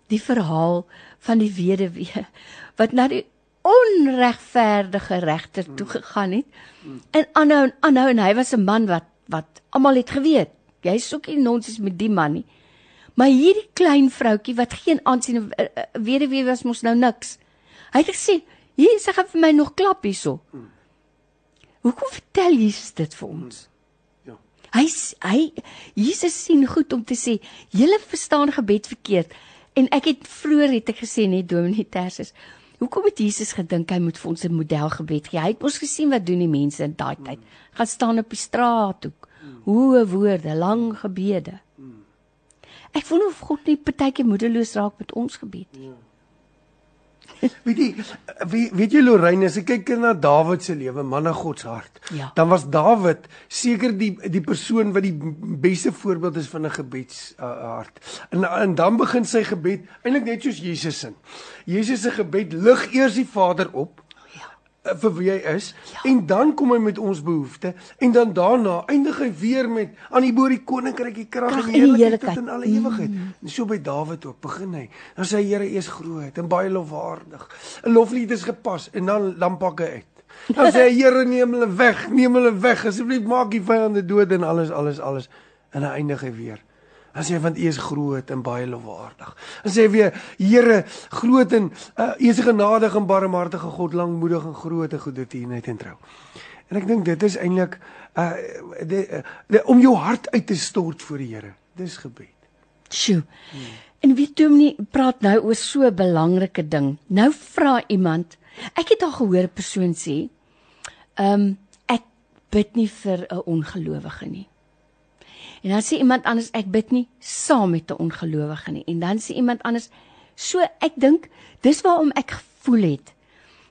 A: die verhaal van die weduwee wat na die onregverdige regter toe gegaan het en aanhou en aanhou en hy was 'n man wat wat almal het geweet. Jy soek nie nonsens met die man nie. Maar hierdie klein vroutjie wat geen aansien eh, eh, weduwee was mos nou niks. Hy het gesê hier sê gaan vir my nog klap hierso. Hoekom vertel Jesus dit vir ons? Hy hy Jesus sien goed om te sê, julle verstaan gebed verkeerd. En ek het vroeër het ek gesê net Dominee Tersus. Hoekom het Jesus gedink hy moet vir ons 'n model gebed gee? Hy het ons gesien wat doen die mense in daai tyd. Gaan staan op die straathoek. Hoë woorde, lang gebede. Ek voel of God nie partykeer moedeloos raak met ons gebed nie.
B: Weet jy weet, weet jy Lorraine as ek kyk na Dawid se lewe man na God se hart
A: ja.
B: dan was Dawid seker die die persoon wat die beste voorbeeld is van 'n gebeds uh, hart en en dan begin sy gebed eintlik net soos Jesus se Jesus se gebed lig eers die Vader op vir wie hy is ja. en dan kom hy met ons behoeftes en dan daarna eindig hy weer met aan die bo die koninkryk die krag en die heerlikheid in alle ewigheid. Mm. En so by Dawid ook begin hy. Dan sê Here is groot en baie lofwaardig. 'n Loflied is gepas en dan dan pak hy uit. Dan sê hy Here neem hulle weg, neem hulle weg asseblief maak die vyande dood en alles alles alles en dan eindig hy weer. Dan sê hy want U is groot en baie lofwaardig. Dan sê hy weer Here, groot en uh, U is genadig en barmhartige God, lankmoedig en groot en goedheid en trou. En ek dink dit is eintlik uh die, die, om jou hart uit te stort voor die Here. Dis gebed.
A: Sjoe. Hmm. En wie toe nie praat nou oor so 'n belangrike ding. Nou vra iemand, ek het al gehoor 'n persoon sê, ehm um, ek bid nie vir 'n ongelowige nie. En dan sê iemand anders ek bid nie saam met 'n ongelowige nie. En dan sê iemand anders so ek dink dis waarom ek gevoel het.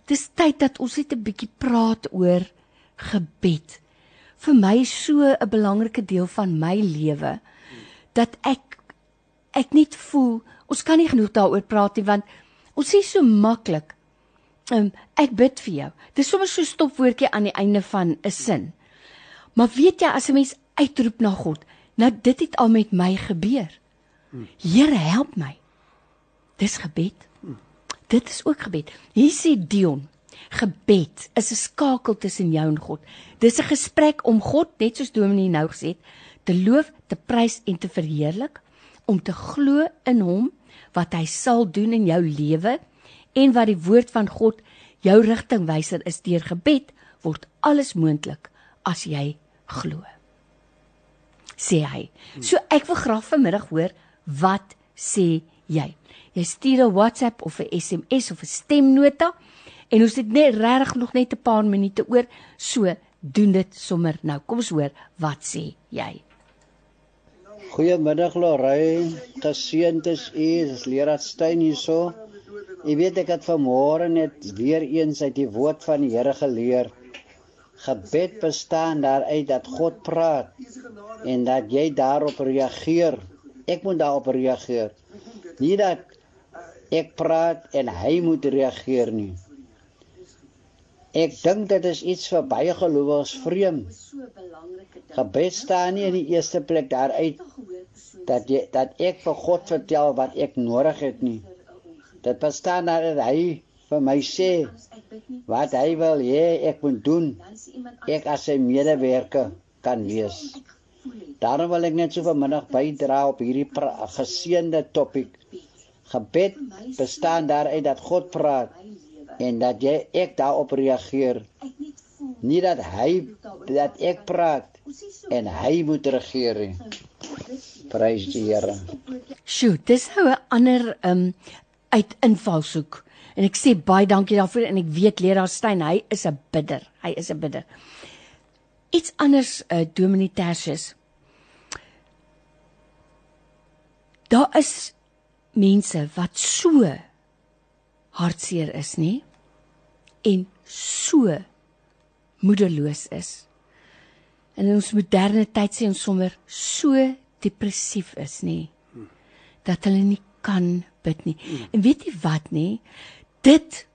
A: Dis tyd dat ons net 'n bietjie praat oor gebed. Vir my so 'n belangrike deel van my lewe dat ek ek net voel ons kan nie genoeg daaroor praat nie want ons sê so maklik um, ek bid vir jou. Dis sommer so 'n stopwoordjie aan die einde van 'n sin. Maar weet jy as 'n mens uitroep na God, Nou dit het al met my gebeur. Here help my. Dis gebed. Dit is ook gebed. Hier sê Dion, gebed is 'n skakel tussen jou en God. Dis 'n gesprek om God, net soos Dominee nou gesê het, te loof, te prys en te verheerlik, om te glo in hom wat hy sal doen in jou lewe en wat die woord van God jou rigtingwyser is deur gebed word alles moontlik as jy glo. Sê hy. So ek wil graag vanmiddag hoor wat sê jy? Jy stuur 'n WhatsApp of 'n SMS of 'n stemnota en ons het net regtig nog net 'n paar minute oor. So doen dit sommer nou. Kom ons hoor wat sê jy?
D: Goeiemiddag Lorraine, geseënd is u, dis Leraar Stein hierso. Jy weet ek het vanmôre net weer eens uit die woord van die Here geleer. Gebed bestaan daaruit dat God praat en dat jy daarop reageer. Ek moet daarop reageer. Nie dat ek praat en hy moet reageer nie. Ek dink dit is iets vir baie gelowiges vreemd. Gebed staan nie in die eerste plek daaruit dat jy dat ek vir God vertel wat ek nodig het nie. Dit bestaan daarin dat hy vir my sê wat hy wil hê ek moet doen. Ek as sy medewerker kan wees. Daarom wil ek net so vanmiddag bydra op hierdie geseënde topik. Gebed bestaan daaruit dat God praat en dat jy ek daarop reageer. Nie dat hy dat ek praat en hy moet regeer nie. Prys die Here.
A: Sjoe, dis nou 'n ander um uit invalshoek. En ek sê baie dankie daarvoor en ek weet leraar Stein, hy is 'n bidder. Hy is 'n bidder. Iets anders uh Dominee Tertius. Daar is mense wat so hartseer is, nê? En so moedeloos is. En in ons moderne tyd sê ons sommer so depressief is, nê? Dat hulle nie kan bid nie. En weet jy wat, nê? Dit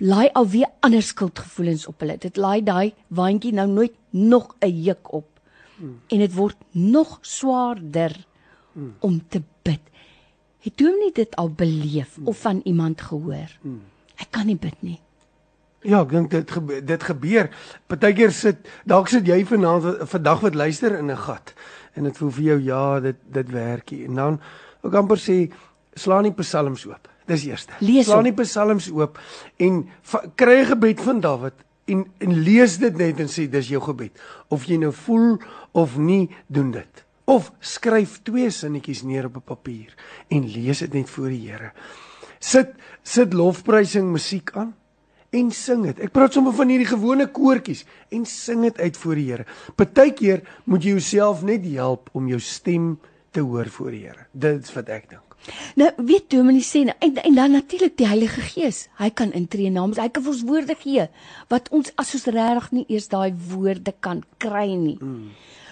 A: laai alweer ander skuldgevoelens op hulle. Dit laai daai waandjie nou nooit nog 'n juk op. En dit word nog swaarder om te bid. Het jy nie dit al beleef of van iemand gehoor? Ek kan nie bid nie.
B: Ja, ek dink dit gebe dit gebeur. Partykeer sit dalk sit jy vanaand vandag wat luister in 'n gat en dit voel vir jou ja, dit dit werk nie. En dan ek amper sê slaan die psalms oop. Dis eerste.
A: Lees
B: slaan die psalms oop en kry 'n gebed van Dawid en en lees dit net en sê dis jou gebed. Of jy nou voel of nie, doen dit. Of skryf twee sinnetjies neer op 'n papier en lees dit net voor die Here. Sit sit lofprysing musiek aan en sing dit. Ek praat sommer van hierdie gewone koortjies en sing dit uit voor die Here. Partykeer moet jy jouself net help om jou stem te hoor voor die Here. Dit is wat ek dink.
A: Nou weet Dominee sê nou, en, en dan natuurlik die Heilige Gees. Hy kan intree namens hy kan vir ons woorde gee wat ons as ons regtig nie eers daai woorde kan kry nie. Mm.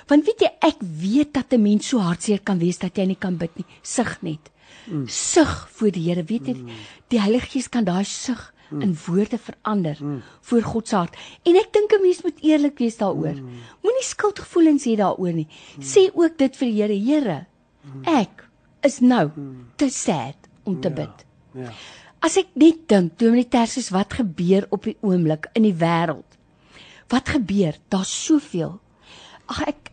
A: Want weet jy ek weet dat 'n mens so hartseer kan wees dat jy nie kan bid nie. Sug net. Mm. Sug voor die Here. Weet jy mm. die Heilige Gees kan daai sug mm. in woorde verander mm. voor God se hart. En ek dink 'n mens moet eerlik wees daaroor. Mm. Moenie skuldgevoelens hê daaroor nie. Mm. Sê ook dit vir die Here. Here, ek is nou te sad om te bid.
B: Ja.
A: As ek net dink, Dominee Tersius, wat gebeur op die oomblik in die wêreld? Wat gebeur? Daar's soveel. Ag ek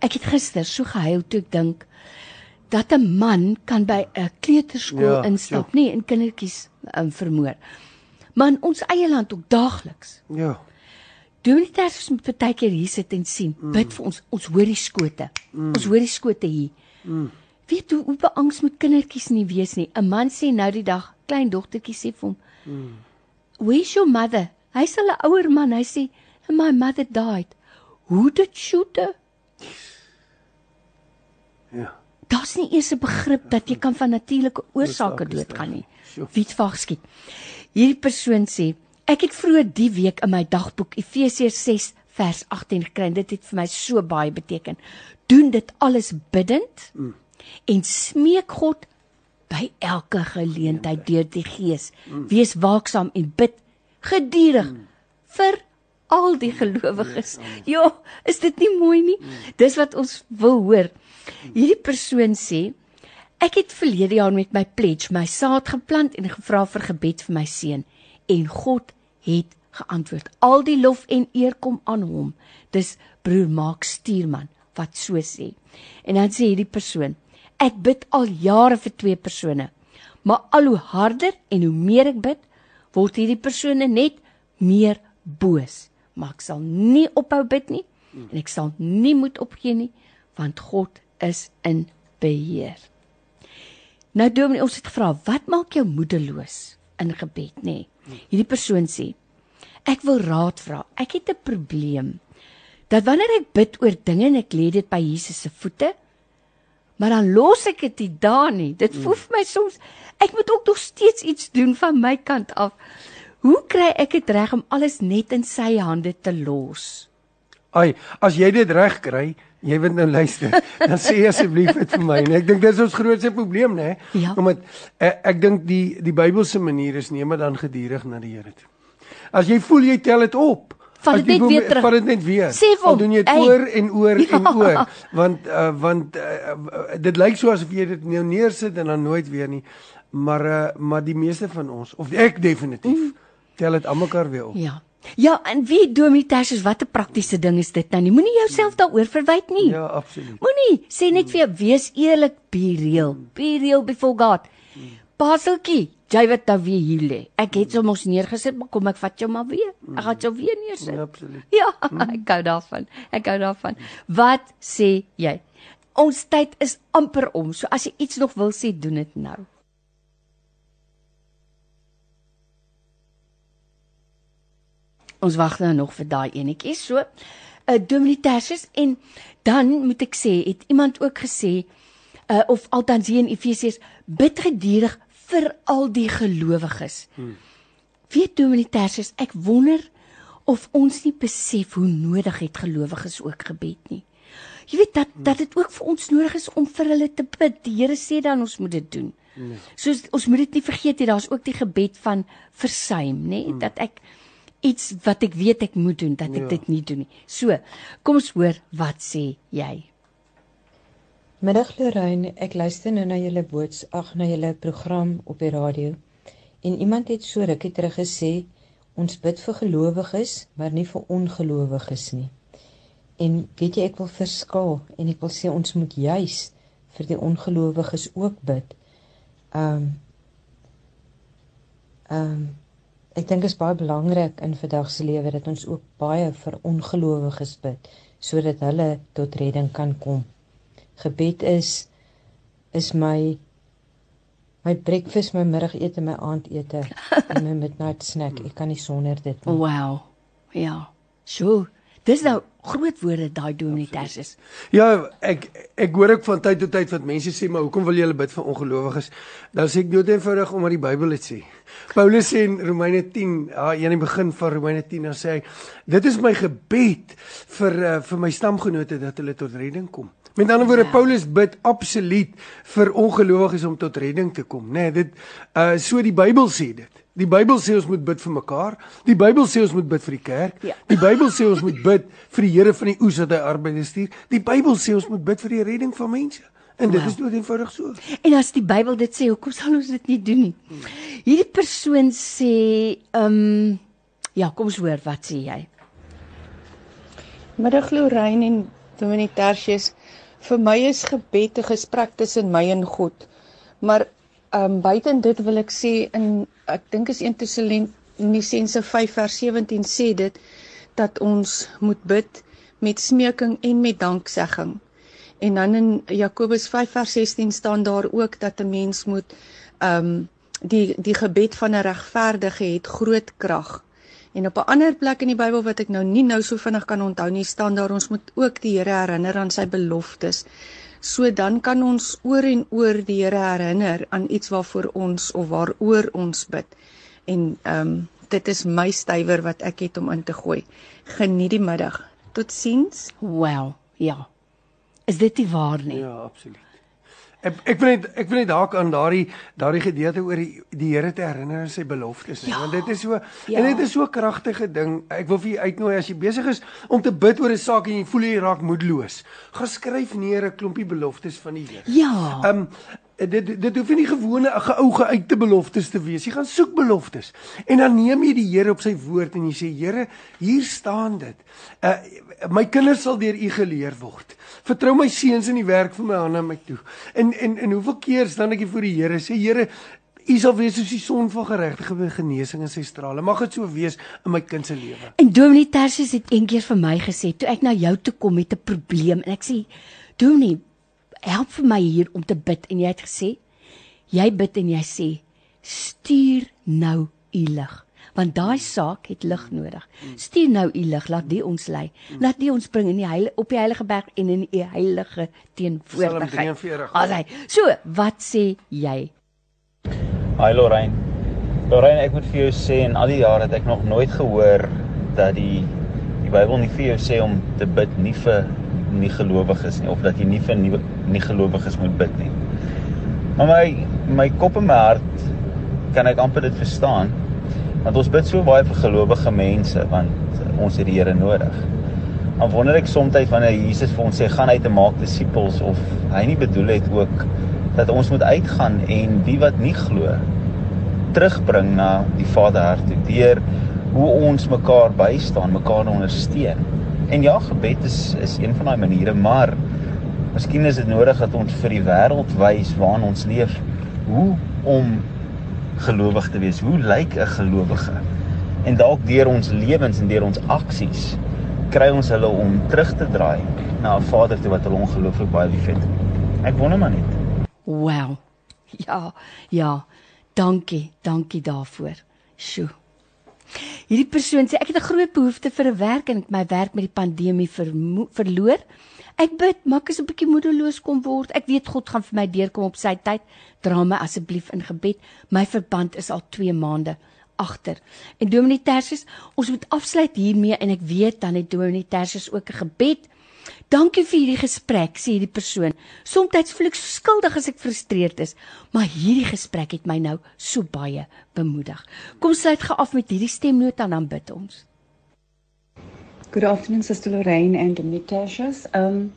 A: Ek het gister so gehuil toe ek dink dat 'n man kan by 'n kleuterskool
B: Ja,
A: instap,
B: ja.
A: nie en kindertjies um, vermoor. Maar in ons eie land ook daagliks.
B: Ja.
A: Dominee Tersius moet baie keer hier sit en sien. Mm. Bid vir ons. Ons hoor die skote. Mm. Ons hoor die skote hier. Mm. Weet hoe hoe beangs moet kindertjies nie wees nie. 'n Man sê nou die dag, klein dogtertjie sê vir hom, mm. "Where's your mother?" Hy's al 'n ouer man. Hy sê, "My mother died." Who did shoot her?
B: Ja.
A: Daar's nie eers 'n begrip dat jy kan van natuurlike oorsake doodgaan nie. Wie het vaargeskiet? Hierdie persoon sê, ek het vroeër die week in my dagboek Efesiërs 6 vers 18 gekry. Dit het vir my so baie beteken. Doen dit alles bidtend mm. en smeek God by elke geleentheid deur die Gees. Mm. Wees waaksaam en bid gedurig mm. vir al die gelowiges. Ja, is dit nie mooi nie? Dis wat ons wil hoor. Hierdie persoon sê Ek het verlede jaar met my pledge my saad geplant en gevra vir gebed vir my seun en God het geantwoord. Al die lof en eer kom aan hom. Dis broer Maak Stuurman wat so sê. En dan sê hierdie persoon: Ek bid al jare vir twee persone, maar al hoe harder en hoe meer ek bid, word hierdie persone net meer boos. Maar ek sal nie ophou bid nie En ek sal nie moet opgee nie, want God is in beheer. Nou Dominee, ons het gevra, wat maak jou moedeloos in gebed, nê? Nee? Hierdie persoon sê, ek wil raad vra. Ek het 'n probleem. Dat wanneer ek bid oor dinge en ek lê dit by Jesus se voete, maar dan los ek dit nie daar nie. Dit voel vir my soms ek moet ook nog steeds iets doen van my kant af. Hoe kry ek dit reg om alles net in sy hande te los?
B: Ai, as jy dit reg kry, jy moet nou luister. Dan sê asseblief dit vir my. En ek dink dis ons grootste probleem, né?
A: Ja.
B: Omdat ek, ek dink die die Bybelse manier is neem maar dan gedurig na die Here toe. As jy voel jy tel dit op,
A: Vat dit net weer terug.
B: Vat dit net weer.
A: Sê vir hom,
B: doen jy dit
A: "Hey."
B: oor en oor
A: Ja.
B: en oor, want uh, want uh, dit lyk so asof jy dit nou neersit en dan nooit weer nie. Maar uh, maar die meeste van ons of ek definitief
A: Mm.
B: tel dit almekaar weer op.
A: Ja. Ja, en wie Dominee Tersius, wat 'n praktiese ding is dit nou nie? Moenie jouself daaroor verwyd nie.
B: Ja, absoluut.
A: Moenie sê net vir jou wees eerlik, be real. Be real before God. Paseltjie, jy wat nou weer hier lê. Ek het hom ons neergesit, maar kom ek vat jou maar weer. Ek gaan jou weer neersit.
B: Ja, absoluut.
A: Ja, ek hou daarvan. Ek hou daarvan. Wat sê jy? Ons tyd is amper om. So as jy iets nog wil sê, doen dit nou. Ons wag nou nog vir daai enetjie. So, 'n uh, Dominee Tersius en dan moet ek sê, het iemand ook gesê uh, of althans hier in Efesiërs bid gedurig vir al die gelowiges. Hmm. Weet Dominee Tersius, ek wonder of ons nie besef hoe nodig het gelowiges ook gebed nie. Jy weet dat dat dit ook vir ons nodig is om vir hulle te bid. Die Here sê dan ons moet dit doen. Nee. Soos ons moet dit nie vergeet nie, daar's ook die gebed van versuim, nê, nee? dat ek iets wat ek weet ek moet doen, dat ek ja. dit nie doen nie. So, kom ons hoor wat sê jy.
E: Middag Lorraine, ek luister nou na julle boots, ag na julle program op die radio. En iemand het so rukkie terug gesê, ons bid vir gelowiges, maar nie vir ongelowiges nie. En weet jy, ek wil verskil en ek wil sê ons moet juis vir die ongelowiges ook bid. Um um ek dink dit is baie belangrik in vandag se lewe dat ons ook baie vir ongelowiges bid sodat hulle tot redding kan kom. Gebed is is my my breakfast, my middagete, my aandete en my midnight snack. Ek kan nie sonder dit nie.
A: Wow. Ja. So, dis nou groot woorde daai Dominee Tersius.
B: Ja, ek ek hoor ook van tyd tot tyd wat mense sê, maar hoekom wil julle bid vir ongelowiges? Dan sê ek dood eenvoudig omdat die Bybel dit sê. Paulus sê in Romeine 10, ja, in die begin van Romeine 10, dan sê hy, dit is my gebed vir uh, vir my stamgenote dat hulle tot redding kom. Met ander woorde, ja. Paulus bid absoluut vir ongelowiges om tot redding te kom, né? Nee, dit uh so die Bybel sê dit. Die Bybel sê ons moet bid vir mekaar. Die Bybel sê ons moet bid vir die kerk.
A: Ja.
B: Die Bybel sê ons moet bid vir die Here van die oes dat hy arbeiders stuur. Die Bybel sê ons moet bid vir die redding van mense. En dit
A: Wow.
B: is dood eenvoudig so.
A: En as die Bybel dit sê, hoekom sal ons dit nie doen nie? Hierdie persoon sê, ehm um, ja, kom ons hoor wat sê jy?
F: Middag Lorraine en Dominee Tertius. Vir my is gebed 'n gesprek tussen my en God. Maar ehm um, buiten dit wil ek sê in ek dink is 1 Tessalonisense 5 vers 17 sê dit dat ons moet bid met smeking en met danksegging. En dan in Jakobus 5 vers 16 staan daar ook dat 'n mens moet ehm um, die die gebed van 'n regverdige het groot krag. En op 'n ander plek in die Bybel wat ek nou nie nou so vinnig kan onthou nie, staan daar ons moet ook die Here herinner aan sy beloftes. So dan kan ons oor en oor die Here herinner aan iets waarvoor ons of waaroor ons bid. En ehm um, dit is my stywer wat ek het om in te gooi. Geniet die middag. Totsiens.
A: Wel, ja. Is dit nie waar nie?
B: Ja, absoluut. Ek ek wil net ek wil net haak aan daardie daardie gedeelte oor die die Here te herinner aan sy beloftes,
A: Ja.
B: want dit is so
A: Ja.
B: ja. en dit is so 'n kragtige ding. Ek wil vir jou uitnooi as jy besig is om te bid oor 'n saak en jy voel jy raak moedeloos. Gaan skryf neer 'n klompie beloftes van die Here.
A: Ja.
B: Ehm um, dit dit hoef nie gewone ou geuite beloftes te wees. Jy gaan soek beloftes. En dan neem jy die Here op sy woord en jy sê Here, hier staan dit. Uh my kinders sal deur U geleer word. Vertrou my seuns in die werk van my hande my toe. En en en hoeveel keer staan ek hier voor die Here sê Here, U sal wees soos die son van geregtigheid genesing in sy strale. Mag dit so wees in my kind se lewe.
A: En Dominee Tersius het eendag vir my gesê toe ek na jou toe kom met 'n probleem en ek sê Dominee, help vir my hier om te bid en jy het gesê jy bid en jy sê stuur nou u lig want daai saak het lig nodig. Stuur nou u lig, laat die ons lei. Laat die ons bring in die heilige op die heilige berg en in u heilige teenwoordigheid.
B: Psalm 43.
A: Alraai. So, wat sê jy?
G: Hi Lorraine. Lorraine, ek moet vir jou sê in al die jare het ek nog nooit gehoor dat die die Bybel nie vir jou sê om te bid nie vir nie gelowiges nie of dat jy nie vir nie, nie gelowiges moet bid nie. Maar my my kop en my hart kan ek amper dit verstaan. Want ons bid so baie vir gelowige mense want ons het die Here nodig. Dan wonder ek soms wanneer Jesus vir ons sê gaan uit en maak disippels of hy nie bedoel het ook dat ons moet uitgaan en die wat nie glo terugbring na die Vader hart toe deur hoe ons mekaar bystaan, mekaar ondersteun. En ja, gebed is is een van daai maniere, maar miskien is dit nodig dat ons vir die wêreld wys waarin ons leef hoe om gelowig te wees. Hoe lyk 'n gelowige? En dalk deur ons lewens en deur ons aksies kry ons hulle om terug te draai na 'n Vader toe wat hulle ongelooflik baie liefhet. Ek wonder maar net.
A: Wow. Ja, ja. Dankie, dankie daarvoor. Sjoe. Hierdie persoon sê ek het 'n groot behoefte vir 'n werk en ek my werk met die pandemie vermo- verloor. Ek bid, maak as 'n bietjie moedeloos kom word. Ek weet God gaan vir my deurkom op sy tyd. Dra my asseblief in gebed. My verband is al 2 maande agter. En Dominee Tersius, ons moet afsluit hiermee en ek weet dan het Dominee Tersius ook 'n gebed. Dankie vir hierdie gesprek, sê hierdie persoon. Somstyds voel ek so skuldig as ek frustreerd is, maar hierdie gesprek het my nou so baie bemoedig. Kom sluit ge af met hierdie stemnota en dan bid ons.
H: Good afternoon, Sister Lorraine and Dominic. Um,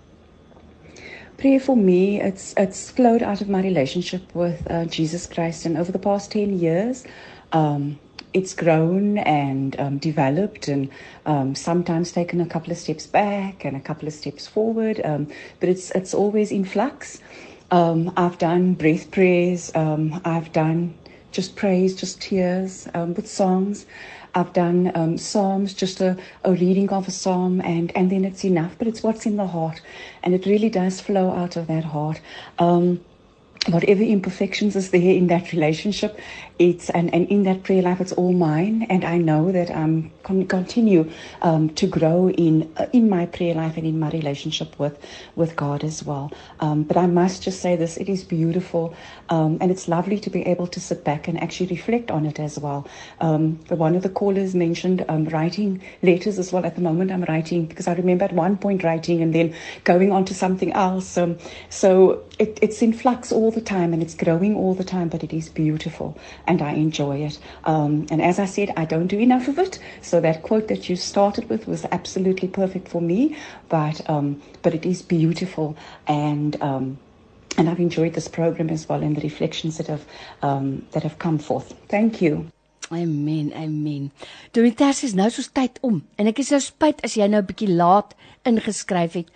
H: prayer for me, it's it's flowed out of my relationship with uh, Jesus Christ, and over the past ten years, um, it's grown and um, developed, and um, sometimes taken a couple of steps back and a couple of steps forward. Um, but it's it's always in flux. Um, I've done breath prayers. Um, I've done just praise, just tears with songs. I've done um, psalms, just a, a reading of a psalm, and, and then it's enough. But it's what's in the heart, and it really does flow out of that heart. Um, whatever imperfections is there in that relationship, it's and, and in that prayer life, it's all mine, and I know that I'm con- continue um, to grow in uh, in my prayer life and in my relationship with with God as well. Um, but I must just say this: it is beautiful, um, and it's lovely to be able to sit back and actually reflect on it as well. Um, one of the callers mentioned um, writing letters as well. At the moment, I'm writing because I remember at one point writing and then going on to something else. Um, so it, it's in flux all the time and it's growing all the time, but it is beautiful and I enjoy it. Um, and as I said, I don't do enough of it. So that quote that you started with was absolutely perfect for me, but um, but it is beautiful and. Um, and I've enjoyed this program as well and the reflections that have um, that have come forth. Thank you.
A: Amen, amen. Domitas is nou soos tyd om en ek is nou spyt as jy nou 'n bietjie laat ingeskryf het.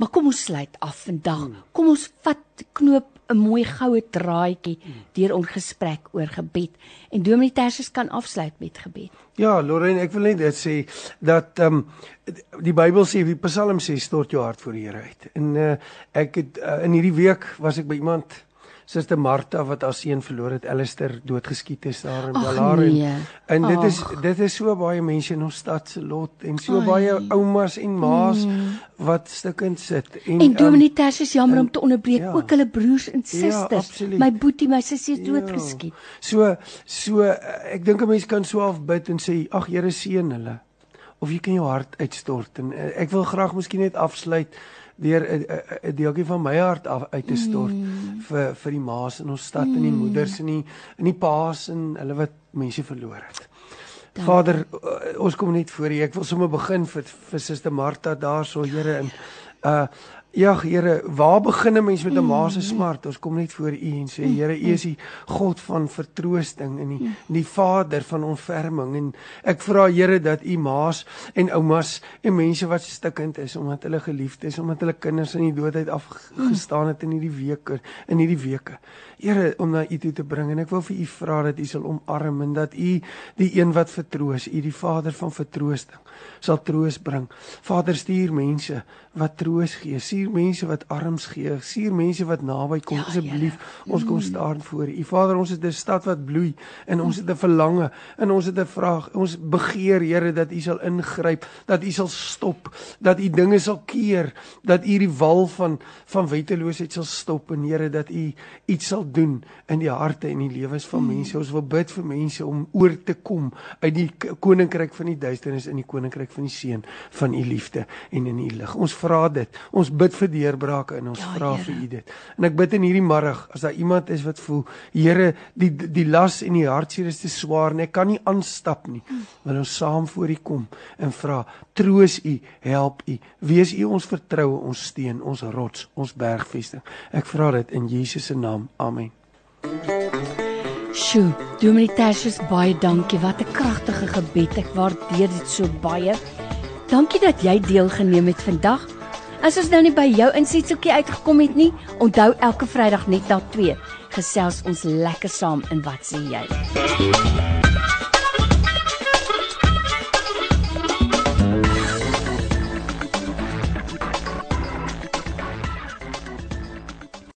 A: Maar kom ons sluit af vandag. Kom ons vat knoop 'n mooi goue draadjie deur ons gesprek oor gebed. En Dominee Tersius kan afsluit met gebed.
B: Ja, Lorraine, ek wil net dit sê dat ehm um, die Bybel sê, die Psalm sê stort jou hart voor die Here uit. En uh, ek het uh, in hierdie week was ek by iemand Suster Martha wat haar seun verloor het, Alistair doodgeskiet is daar in en,
A: nee.
B: en dit is
A: Ag.
B: dit is so baie mense in ons stad se lot en so
A: Ai.
B: baie oumas en ma's wat stukkend sit en
A: En Dominee Tersius jammer
B: en-
A: om te onderbreek,
B: ja.
A: ook hulle broers en
B: Ja,
A: susters.
B: absoluut.
A: my boetie, my sussie is
B: Ja.
A: doodgeskiet.
B: So so eh, ek dink 'n mens kan so afbid en sê ag Here seën hulle. Of jy kan jou hart uitstort en eh, ek wil graag miskien net afsluit deur 'n 'n- 'n deeltjie van my hart af uit te stort mm. vir vir die ma's in ons stad mm. en die moeders en die en die pa's en hulle wat mense verloor het.
A: Dankie.
B: Vader, uh, ons kom net voor U. Ek wil sommer begin vir vir Suster Martha daarso, Here, en uh Ja, Here, waar begin 'n mens met 'n ma se smart? Ons kom net voor U en sê, Here, U is die God van vertroosting en die die Vader van ontferming en ek vra Here dat U ma's en oumas en mense wat stikkend is omdat hulle geliefd is, omdat hulle kinders in die doodheid afgestaan het in hierdie weke, in hierdie weke. Here, om na U toe te bring en ek wil vir U vra dat U sal omarm en dat U die een wat vertroos, U die Vader van vertroosting sal troos bring. Vader, stuur mense wat troos gee. Stuur mense wat arms gee. Stuur mense wat naby kom.
A: Ja,
B: Asseblief,
A: Here.
B: ons kom staan voor U. Vader, ons is 'n stad wat bloei en ons het 'n verlange en ons het 'n vraag. Ons begeer, Here, dat U sal ingryp, dat U sal stop, dat U dinge sal keer, dat U die wal van van wetteloosheid sal stop en Here, dat U iets sal doen in die harte en die lewens van mense. Ons wil bid vir mense om oor te kom uit die koninkryk van die duisternis in die koninkryk van die seën van U liefde en in U lig. Ons vra dit. Ons bid vir deurbrake en ons
A: Ja,
B: vra vir U dit. En ek bid in hierdie middag as daar iemand is wat voel, Here, die die las en die hartseer is te swaar en ek kan nie aanstap nie. Wil ons saam voor U kom en vra, troos U, help U. Wees U ons vertroue, ons steun, ons rots, ons bergvesting. Ek vra dit in Jesus se naam. Amen.
A: Sjoe, Dominee Tertius, baie dankie. Wat 'n kragtige gebed. Ek waardeer dit so baie. Dankie dat jy deelgeneem het vandag. As ons nou nie by jou insetseltjie uitgekom het nie, onthou elke Vrydag net na 2 gesels ons lekker saam in wat sê jy.